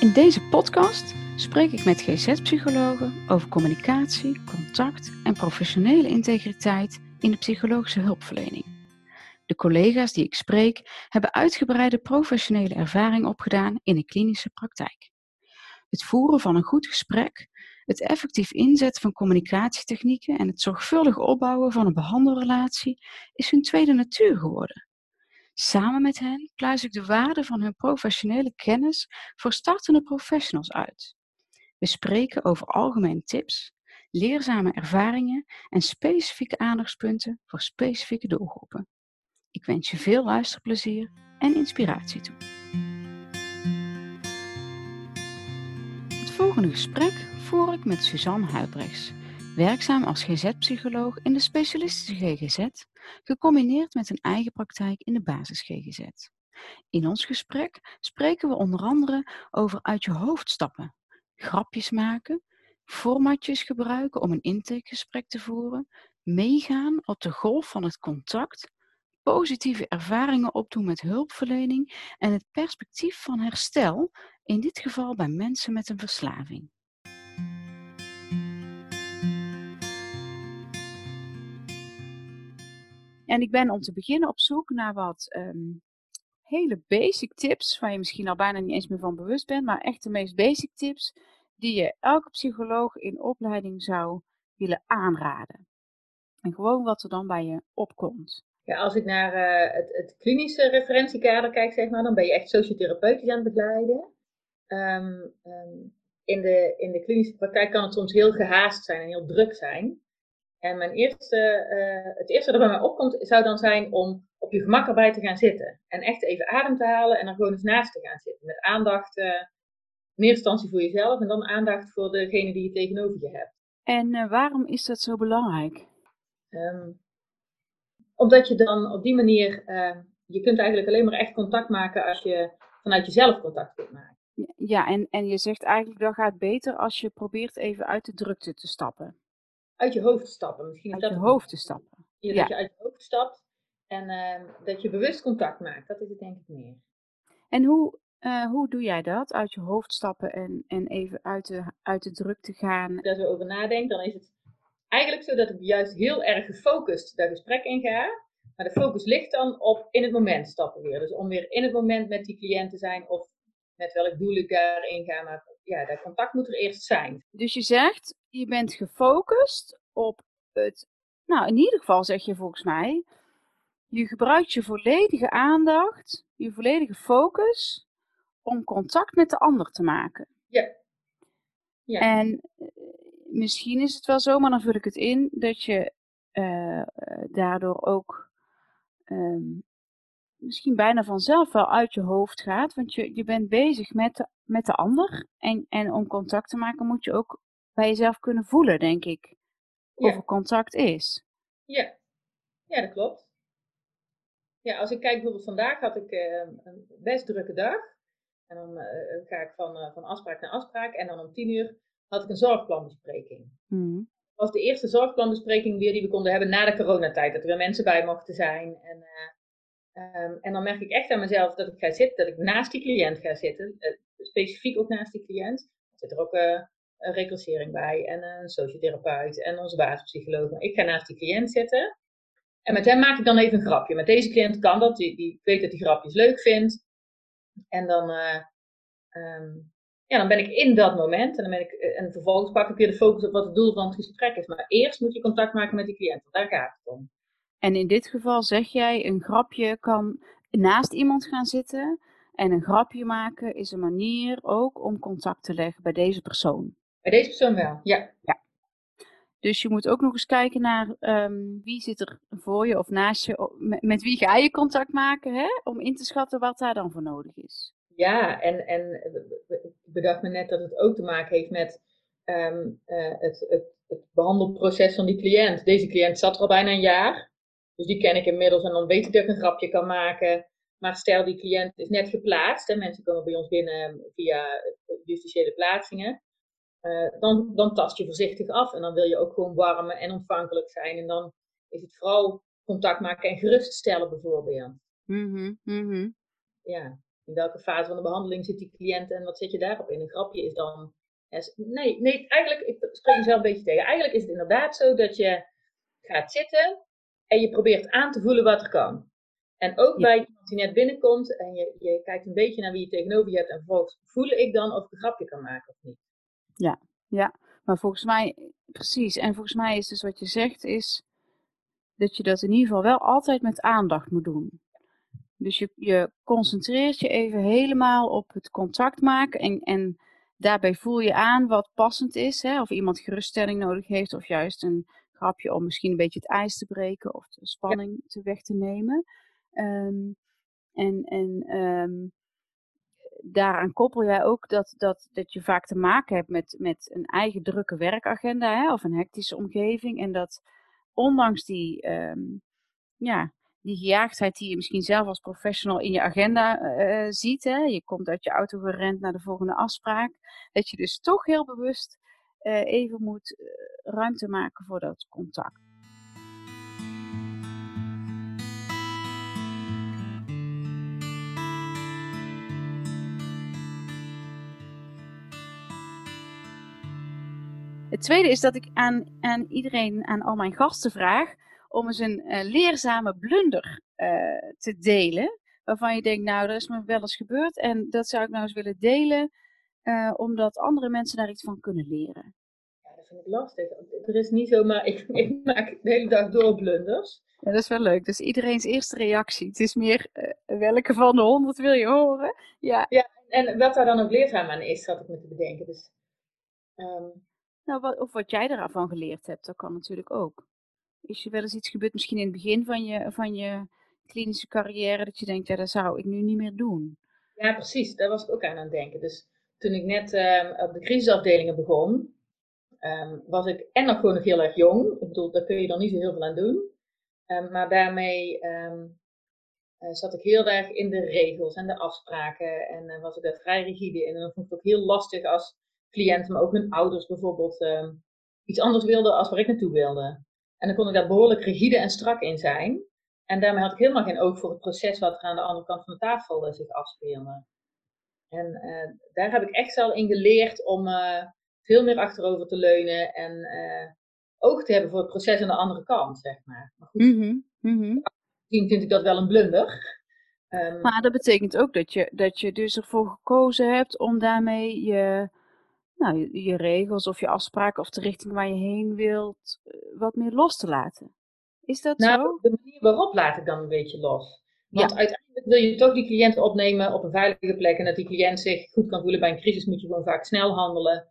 In deze podcast spreek ik met GZ-psychologen over communicatie, contact en professionele integriteit in de psychologische hulpverlening. De collega's die ik spreek hebben uitgebreide professionele ervaring opgedaan in de klinische praktijk. Het voeren van een goed gesprek, het effectief inzetten van communicatietechnieken en het zorgvuldig opbouwen van een behandelrelatie is hun tweede natuur geworden. Samen met hen pluis ik de waarde van hun professionele kennis voor startende professionals uit. We spreken over algemene tips, leerzame ervaringen en specifieke aandachtspunten voor specifieke doelgroepen. Ik wens je veel luisterplezier en inspiratie toe. Het volgende gesprek voer ik met Suzanne Huibrechts, werkzaam als GZ-psycholoog in de specialistische GGZ, gecombineerd met een eigen praktijk in de basis GGZ. In ons gesprek spreken we onder andere over uit je hoofd stappen, grapjes maken, formatjes gebruiken om een intakegesprek te voeren, meegaan op de golf van het contact, positieve ervaringen opdoen met hulpverlening en het perspectief van herstel, in dit geval bij mensen met een verslaving. En ik ben om te beginnen op zoek naar wat ehm, hele basic tips, waar je misschien al bijna niet eens meer van bewust bent, maar echt de meest basic tips die je elke psycholoog in opleiding zou willen aanraden. En gewoon wat er dan bij je opkomt. Ja, als ik naar uh, het, het, klinische referentiekader kijk, zeg maar, dan ben je echt sociotherapeutisch aan het begeleiden. Um, um, in, de, in de klinische praktijk kan het soms heel gehaast zijn en heel druk zijn. En mijn eerste, uh, het eerste dat bij mij opkomt, zou dan zijn om op je gemak erbij te gaan zitten. En echt even adem te halen en er gewoon eens naast te gaan zitten. Met aandacht, uh, in eerste instantie voor jezelf en dan aandacht voor degene die je tegenover je hebt. En uh, waarom is dat zo belangrijk? Um, omdat je dan op die manier, je kunt eigenlijk alleen maar echt contact maken als je vanuit jezelf contact kunt maken. Ja, en, en je zegt eigenlijk dat gaat beter als je probeert even uit de drukte te stappen uit je hoofd stappen. Misschien uit je hoofd te stappen. Ja, Dat je uit je hoofd stapt en uh, dat je bewust contact maakt. Dat is het denk ik meer. En hoe, uh, hoe doe jij dat? Uit je hoofd stappen en, en even uit de, uit de druk te gaan? Als zo over nadenk, dan is het eigenlijk zo dat ik juist heel erg gefocust dat gesprek in ga. Maar de focus ligt dan op in het moment stappen weer. Dus om weer in het moment met die cliënt te zijn of met welk doel ik daarin ga. Maar ja, dat contact moet er eerst zijn. Dus je zegt, je bent gefocust op het, nou in ieder geval zeg je volgens mij, je gebruikt je volledige aandacht, je volledige focus om contact met de ander te maken. Ja. ja. En eh, misschien is het wel zo, maar dan vul ik het in, dat je uh, daardoor ook um, misschien bijna vanzelf wel uit je hoofd gaat. Want je, je bent bezig met de, met de ander. En, en om contact te maken moet je ook bij jezelf kunnen voelen, denk ik. Of er contact is. Ja. ja, dat klopt. Ja, als ik kijk bijvoorbeeld vandaag had ik uh, een best drukke dag. En dan uh, ga ik van, uh, van afspraak naar afspraak. En dan om tien uur had ik een zorgplanbespreking. Mm. Dat was de eerste zorgplanbespreking weer die we konden hebben na de coronatijd. Dat er weer mensen bij mochten zijn. En Um, en dan merk ik echt aan mezelf dat ik ga zitten, dat ik naast die cliënt ga zitten. Specifiek ook naast die cliënt. Er zit er ook een reclassering bij en een sociotherapeut en onze basispsycholoog. Ik ga naast die cliënt zitten. En met hem maak ik dan even een grapje. Met deze cliënt kan dat. Die, die weet dat hij grapjes leuk vindt. En dan, uh, um, ja, dan ben ik in dat moment. En, dan ben ik, en vervolgens pak ik weer de focus op wat het doel van het gesprek is. Maar eerst moet je contact maken met die cliënt. Want daar gaat het om. En in dit geval zeg jij, een grapje kan naast iemand gaan zitten. En een grapje maken is een manier ook om contact te leggen bij deze persoon. Bij deze persoon wel, ja. ja. Dus je moet ook nog eens kijken naar um, wie zit er voor je of naast je, met, met, wie ga je contact maken, hè? om in te schatten wat daar dan voor nodig is. Ja, en, en ik bedacht me net dat het ook te maken heeft met um, uh, het, het, het behandelproces van die cliënt. Deze cliënt zat er al bijna een jaar. Dus die ken ik inmiddels en dan weet ik dat ik een grapje kan maken. Maar stel die cliënt is net geplaatst en mensen komen bij ons binnen via justitiële plaatsingen. Uh, dan, dan tast je voorzichtig af en dan wil je ook gewoon warm en ontvankelijk zijn. En dan is het vooral contact maken en geruststellen bijvoorbeeld. Mm -hmm, Ja, in welke fase van de behandeling zit die cliënt en wat zet je daarop in. Een grapje is dan. Nee, nee, eigenlijk, ik spreek mezelf een beetje tegen. Eigenlijk is het inderdaad zo dat je gaat zitten en je probeert aan te voelen wat er kan. En ook bij iemand die net binnenkomt en je, je kijkt een beetje naar wie je tegenover je hebt en vervolgens voel ik dan of ik een grapje kan maken of niet. Ja, ja. Maar volgens mij, precies. En volgens mij is dus wat je zegt, is dat je dat in ieder geval wel altijd met aandacht moet doen. Dus je, je concentreert je even helemaal op het contact maken en, en daarbij voel je aan wat passend is. Hè? Of iemand geruststelling nodig heeft of juist een grapje om misschien een beetje het ijs te breken of de spanning te weg te nemen. Um, en en um, daaraan koppel jij ook dat, dat, dat je vaak te maken hebt met, met een eigen drukke werkagenda hè, of een hectische omgeving. En dat ondanks die, um, ja, die gejaagdheid die je misschien zelf als professional in je agenda uh, ziet, hè, je komt uit je auto gerend naar de volgende afspraak, dat je dus toch heel bewust uh, even moet ruimte maken voor dat contact. Het tweede is dat ik aan, aan iedereen, aan al mijn gasten vraag om eens een uh, leerzame blunder uh, te delen. Waarvan je denkt, nou, dat is me wel eens gebeurd en dat zou ik nou eens willen delen, uh, omdat andere mensen daar iets van kunnen leren. Ja, dat vind ik lastig. Er is niet zomaar, ik, ik maak de hele dag door blunders. Ja, dat is wel leuk. Dus iedereen's eerste reactie. Het is meer, welke van de honderd wil je horen? Ja. ja, en wat daar dan ook leerzaam aan is, had ik me te bedenken. Dus, um, nou, wat, of wat jij ervan geleerd hebt, dat kan natuurlijk ook. Is je wel eens iets gebeurd, misschien in het begin van je, van je klinische carrière, dat je denkt, ja, dat zou ik nu niet meer doen? Ja, precies. Daar was ik ook aan aan het denken. Dus toen ik net um, op de crisisafdelingen begon, um, was ik en nog gewoon heel erg jong. Ik bedoel, daar kun je dan niet zo heel veel aan doen. Um, maar daarmee uh, zat ik heel erg in de regels en de afspraken en uh, was ik daar vrij rigide in. En dan vond ik ook heel lastig als cliënten, maar ook hun ouders bijvoorbeeld, uh, iets anders wilden als waar ik naartoe wilde. En dan kon ik daar behoorlijk rigide en strak in zijn. En daarmee had ik helemaal geen oog voor het proces wat er aan de andere kant van de tafel uh, zich afspeelde. En uh, daar heb ik echt wel in geleerd om uh, veel meer achterover te leunen en oog te hebben voor het proces aan de andere kant, zeg maar. Maar goed, mm -hmm. vind ik dat wel een blunder. Um, maar dat betekent ook dat je, dat je dus ervoor gekozen hebt om daarmee je nou, je, je, regels of je afspraken of de richting waar je heen wilt eh, wat meer los te laten. Is dat nou, zo? De manier waarop laat ik dan een beetje los. Want uiteindelijk wil je toch die cliënt opnemen op een veilige plek en dat die cliënt zich goed kan voelen. Bij een crisis moet je gewoon vaak snel handelen.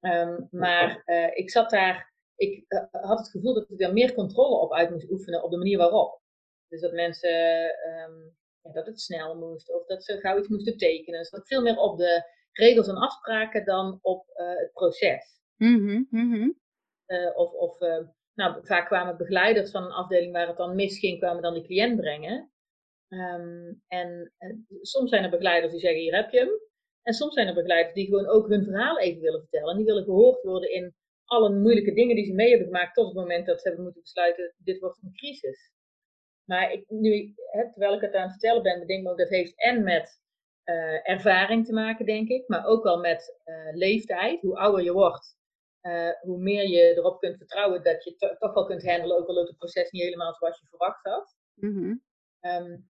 Um, maar uh, ik zat daar, ik uh, had het gevoel dat ik daar meer controle op uit moest oefenen op de manier waarop. Dus dat mensen, um, ja, dat het snel moest of dat ze gauw iets moesten tekenen. Dus dat ik veel meer op de regels en afspraken dan op uh, het proces. Mm -hmm, uh, of of uh, nou, vaak kwamen begeleiders van een afdeling waar het dan misging, kwamen dan die cliënt brengen. Um, en soms zijn er begeleiders die zeggen, hier heb je hem. En soms zijn er begeleiders die gewoon ook hun verhaal even willen vertellen. En die willen gehoord worden in alle moeilijke dingen die ze mee hebben gemaakt tot het moment dat ze hebben moeten besluiten, dit wordt een crisis. Maar ik, nu, hè, terwijl ik het aan het vertellen ben, bedenk ik me ook dat heeft en met uh, ervaring te maken, denk ik. Maar ook wel met uh, leeftijd. Hoe ouder je wordt, uh, hoe meer je erop kunt vertrouwen dat je to toch wel kunt handelen, ook al loopt het proces niet helemaal zoals je verwacht had. Mm -hmm. um,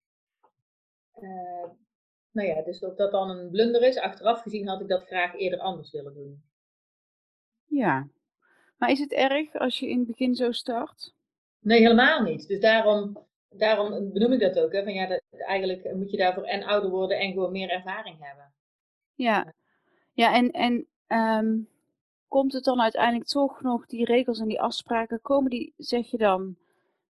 nou ja, dus of dat dan een blunder is, achteraf gezien had ik dat graag eerder anders willen doen. Ja, maar is het erg als je in het begin zo start? Nee, helemaal niet. Dus daarom daarom benoem ik dat ook. Hè, van ja, dat, eigenlijk moet je daarvoor en ouder worden en gewoon meer ervaring hebben. Ja, ja en, en um, komt het dan uiteindelijk toch nog, die regels en die afspraken, komen die, zeg je dan,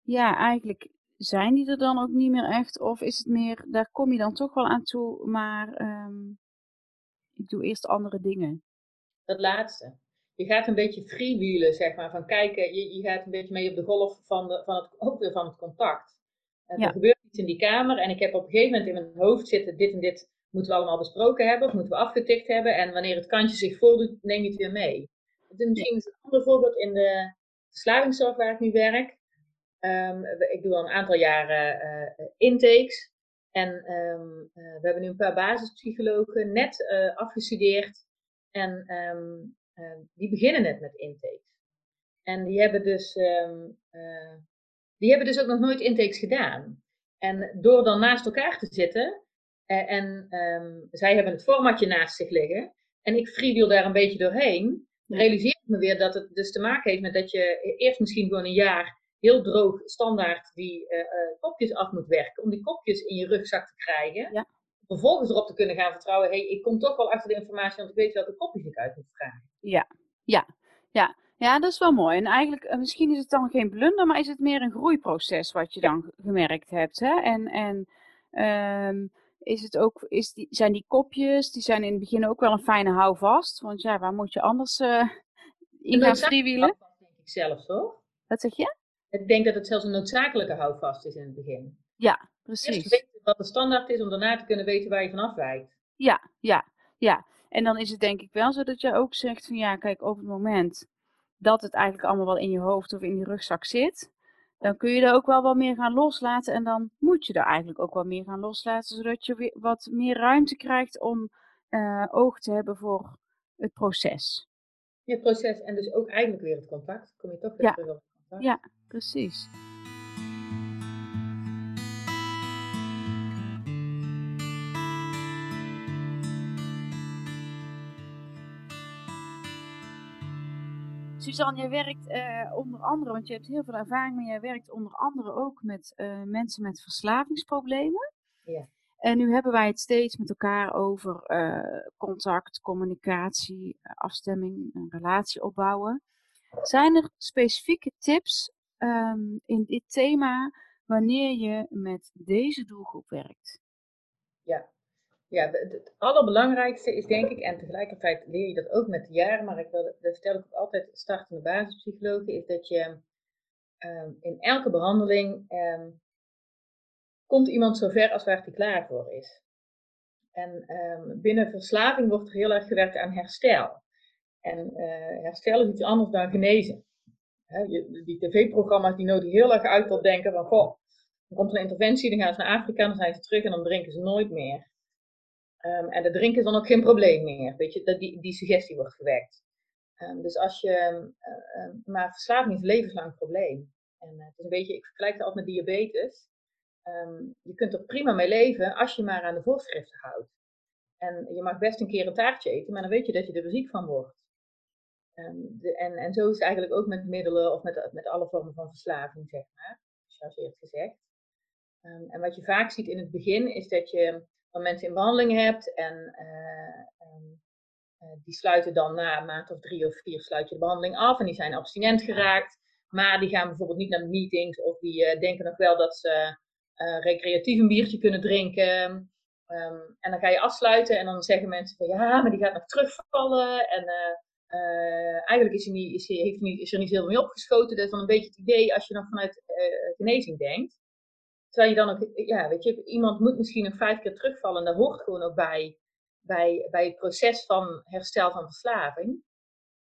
ja, eigenlijk zijn die er dan ook niet meer echt? Of is het meer, daar kom je dan toch wel aan toe, maar um, ik doe eerst andere dingen? Dat laatste. Je gaat een beetje freewheelen, zeg maar. Van kijken, je, je gaat een beetje mee op de golf van, de, van, het, ook weer van het contact. En er gebeurt iets in die kamer en ik heb op een gegeven moment in mijn hoofd zitten, dit en dit moeten we allemaal besproken hebben, of moeten we afgetikt hebben. En wanneer het kantje zich voordoet, neem je het weer mee. Het is misschien een ander voorbeeld in de verslavingszorg waar ik nu werk. Um, ik doe al een aantal jaren uh, intakes. En ehm, we hebben nu een paar basispsychologen net afgestudeerd. En ehm, die beginnen net met intakes. En die hebben dus, die hebben dus ook nog nooit intakes gedaan. En door dan naast elkaar te zitten, en zij hebben het formatje naast zich liggen, en ik freewheel daar een beetje doorheen, realiseer ik me weer dat het dus te maken heeft met dat je eerst misschien gewoon een jaar heel droog standaard die uh, kopjes af moet werken, om die kopjes in je rugzak te krijgen. Ja. Vervolgens erop te kunnen gaan vertrouwen, hey, ik kom toch wel achter de informatie, want ik weet welke kopjes ik uit moet vragen. Ja, ja, ja. Ja, dat is wel mooi. En eigenlijk, eh, misschien is het dan geen blunder, maar is het meer een groeiproces wat je dan gemerkt hebt. Hè? En, en um, is het ook, is die, zijn die kopjes, die zijn in het begin ook wel een fijne houvast. Want ja, waar moet je anders uh, in gaan freewheelen? denk ik zelf, toch? Wat zeg je? Ik denk dat het zelfs een noodzakelijke houvast is in het begin. Ja, precies. Eerst weten wat de standaard is om daarna te kunnen weten waar je vanaf wijkt. Ja, ja, ja. En dan is het denk ik wel zo dat je ook zegt van ja, kijk, op het moment dat het eigenlijk allemaal wel in je hoofd of in je rugzak zit, dan kun je er ook wel wat meer gaan loslaten. En dan moet je er eigenlijk ook wat meer gaan loslaten, zodat je weer wat meer ruimte krijgt om uh, oog te hebben voor het proces. Het proces en dus ook eigenlijk weer het contact. Kom je toch weer terug op het contact. Ja, precies. Suzanne, jij werkt uh, onder andere, want je hebt heel veel ervaring, maar jij werkt onder andere ook met uh, mensen met verslavingsproblemen. Ja. En nu hebben wij het steeds met elkaar over uh, contact, communicatie, afstemming, een relatie opbouwen. Zijn er specifieke tips um, in dit thema wanneer je met deze doelgroep werkt? Ja, ja, het, allerbelangrijkste is denk ik, en tegelijkertijd leer je dat ook met de jaren, maar ik wil, dat vertel ik ook altijd startende basispsychologen, is dat je um, in elke behandeling um, komt iemand zo ver als waar hij klaar voor is. En um, binnen verslaving wordt er heel erg gewerkt aan herstel. En uh, herstel is iets anders dan genezen. Die tv-programma's die nodigen heel erg uit tot denken van, goh, dan komt een interventie, dan gaan ze naar Afrika, dan zijn ze terug en dan drinken ze nooit meer. Um, en dat drinken is dan ook geen probleem meer. Weet je, dat die, die suggestie wordt gewekt. Um, dus als je, uh, maar verslaving is een levenslang probleem. En uh, het is een beetje, ik vergelijk het altijd met diabetes. Je kunt er prima mee leven als je maar aan de voorschriften houdt. En je mag best een keer een taartje eten, maar dan weet je dat je er ziek van wordt. De, en, en zo is het eigenlijk ook met middelen of met, met alle vormen van verslaving, zeg maar. Chargeerd gezegd. en wat je vaak ziet in het begin is dat je van mensen in behandeling hebt. En uh, um, die sluiten dan na een maand of drie of vier sluit je de behandeling af. En die zijn abstinent geraakt. Maar die gaan bijvoorbeeld niet naar meetings. Of die uh, denken nog wel dat ze recreatief een biertje kunnen drinken. Um, en dan ga je afsluiten. En dan zeggen mensen van ja, maar die gaat nog terugvallen. En eigenlijk is, hij niet, is, heeft niet, is er niet heel veel mee opgeschoten. Dat is dan een beetje het idee als je nog vanuit genezing denkt. Terwijl je dan ook, ja, weet je, iemand moet misschien nog vijf keer terugvallen. En dat hoort gewoon ook bij, bij, bij het proces van herstel van verslaving.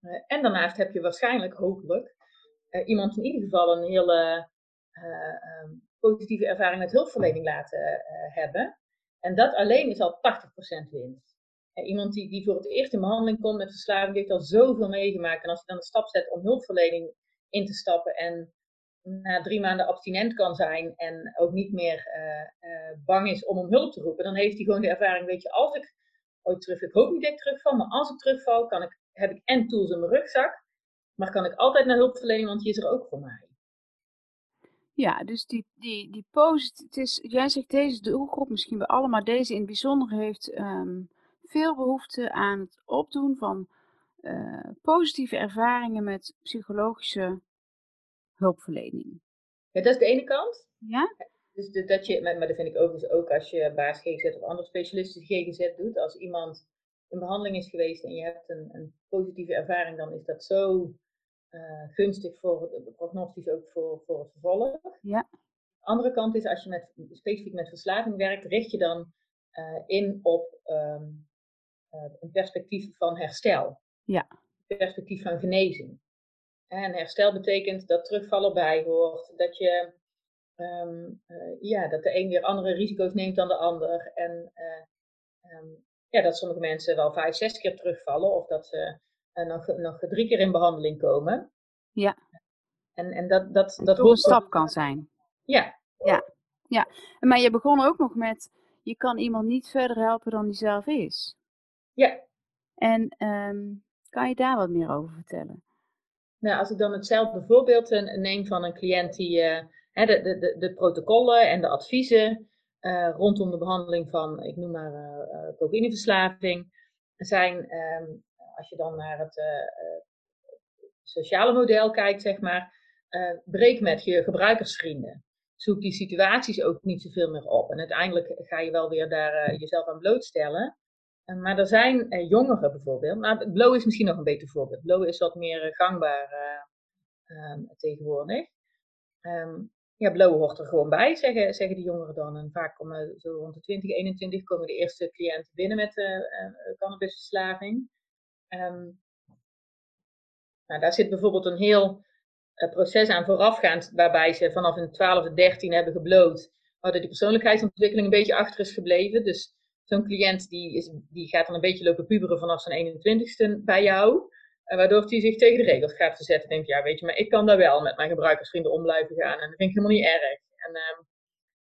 Uh, en daarnaast heb je waarschijnlijk, hopelijk, uh, iemand in ieder geval een hele uh, um, positieve ervaring met hulpverlening laten hebben. En dat alleen is al 80% winst. iemand die, die voor het eerst in behandeling komt met verslaving, heeft al zoveel meegemaakt. En als hij dan de stap zet om hulpverlening in te stappen en na drie maanden abstinent kan zijn en ook niet meer uh, uh, bang is om om hulp te roepen, dan heeft hij gewoon de ervaring, weet je, als ik ooit terug, ik hoop niet dat ik terugval, maar als ik terugval, kan ik, heb ik en tools in mijn rugzak, maar kan ik altijd naar hulpverlening, want die is er ook voor mij. Ja, dus die, die, die post, het is, jij zegt deze doelgroep, misschien bij allemaal deze in het bijzonder, heeft um, veel behoefte aan het opdoen van uh, positieve ervaringen met psychologische hulpverlening. Ja, dat is de ene kant. Ja? Dus dat je, maar, dat vind ik overigens ook als je baas GGZ of andere specialisten GGZ doet. Als iemand in behandeling is geweest en je hebt een, een positieve ervaring, dan is dat zo uh, gunstig voor het prognostisch ook voor, voor het vervolg. Ja. De andere kant is, als je met, specifiek met verslaving werkt, richt je dan uh, in op um, uh, een perspectief van herstel. Ja. Een perspectief van genezing. En herstel betekent dat terugvallen bij hoort, dat je ehm, ja, dat de een weer andere risico's neemt dan de ander. En ehm, ja, dat sommige mensen wel vijf, zes keer terugvallen of dat ze nog, nog drie keer in behandeling komen. Ja. En, en dat, dat, dat een stap kan zijn. Ja. Ja. ja. Maar je begon ook nog met, je kan iemand niet verder helpen dan die zelf is. Ja. En ehm, kan je daar wat meer over vertellen? Nou, als ik dan hetzelfde voorbeeld neem van een cliënt die uh, de, de, de, de, protocollen en de adviezen uh, rondom de behandeling van, ik noem maar, uh, cocaïneverslaving, zijn, um, als je dan naar het sociale model kijkt, zeg maar, breek met je gebruikersvrienden. Zoek die situaties ook niet zoveel meer op. En uiteindelijk ga je wel weer daar jezelf aan blootstellen. Eh, maar er zijn uh, jongeren bijvoorbeeld. Nou, Blow is misschien nog een beter voorbeeld. Blow is wat meer uh, gangbaar ehm, tegenwoordig. Um, ja, Blow hoort er gewoon bij, zeggen, zeggen die jongeren dan. En vaak komen zo rond de 20, 21 komen de eerste cliënten binnen met cannabisverslaving. Um, nou, daar zit bijvoorbeeld een heel proces aan voorafgaand, waarbij ze vanaf hun 12e, 13 hebben gebloot, waardoor die persoonlijkheidsontwikkeling een beetje achter is gebleven. Dus zo'n cliënt die, is, die gaat dan een beetje lopen puberen vanaf zijn 21ste bij jou. Uh, waardoor hij zich tegen de regels gaat verzetten. Denkt, ja weet je, maar ik kan daar wel met mijn gebruikersvrienden om blijven gaan. En dat vind ik helemaal niet erg. En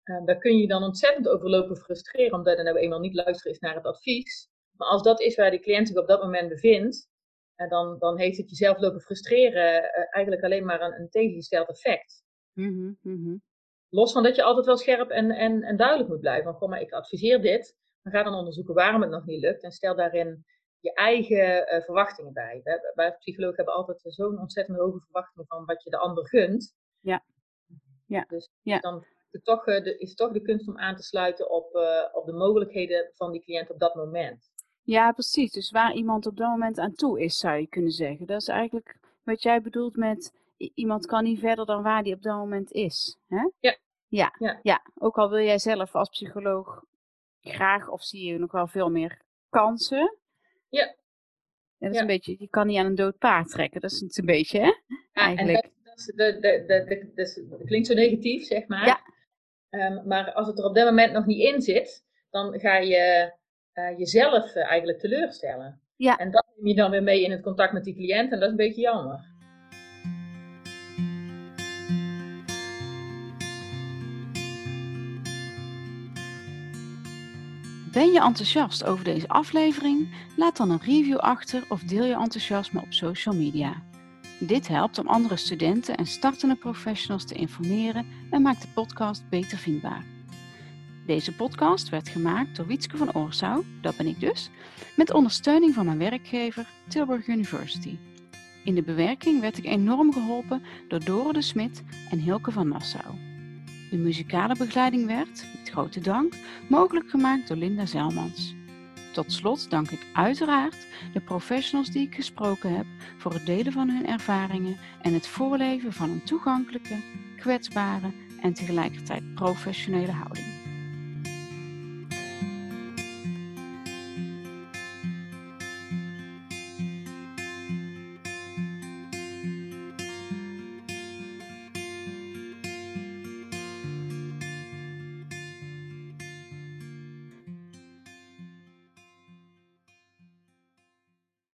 uh, daar kun je dan ontzettend over lopen frustreren. Omdat er nou eenmaal niet luisteren is naar het advies. Maar als dat is waar die cliënt zich op dat moment bevindt. Uh, dan, dan heeft het jezelf lopen frustreren eigenlijk alleen maar een, een tegengesteld effect. Mm -hmm, Los van dat je altijd wel scherp en, en, en duidelijk moet blijven. Van, kom maar, ik adviseer dit. Maar ga dan onderzoeken waarom het nog niet lukt en stel daarin je eigen uh, verwachtingen bij. Wij, wij psychologen hebben altijd zo'n ontzettend hoge verwachtingen van wat je de ander gunt. Ja. ja. Dus ja. dan de, toch, uh, de, is toch de kunst om aan te sluiten op, uh, op de mogelijkheden van die cliënt op dat moment. Ja, precies. Dus waar iemand op dat moment aan toe is, zou je kunnen zeggen. Dat is eigenlijk wat jij bedoelt met iemand kan niet verder dan waar die op dat moment is. Hè? Ja. Ja, ja. ja, ook al wil jij zelf als psycholoog graag of zie je nog wel veel meer kansen. Ja. dat is ja. een beetje, je kan niet aan een dood paard trekken. Dat is het een beetje, hè? Eigenlijk. En dat, de, dat klinkt zo negatief, zeg maar. Ja. Um, maar als het er op dat moment nog niet in zit, dan ga je uh, jezelf uh, eigenlijk teleurstellen. Ja. En dat neem je dan weer mee in het contact met die cliënt en dat is een beetje jammer. Ben je enthousiast over deze aflevering? Laat dan een review achter of deel je enthousiasme op social media. Dit helpt om andere studenten en startende professionals te informeren en maakt de podcast beter vindbaar. Deze podcast werd gemaakt door Wietske van Oorsouw, dat ben ik dus, met ondersteuning van mijn werkgever Tilburg University. In de bewerking werd ik enorm geholpen door Dore de Smit en Hilke van Nassau. De muzikale begeleiding werd, met grote dank, mogelijk gemaakt door Linda Zelmans. Tot slot dank ik uiteraard de professionals die ik gesproken heb voor het delen van hun ervaringen en het voorleven van een toegankelijke, kwetsbare en tegelijkertijd professionele houding.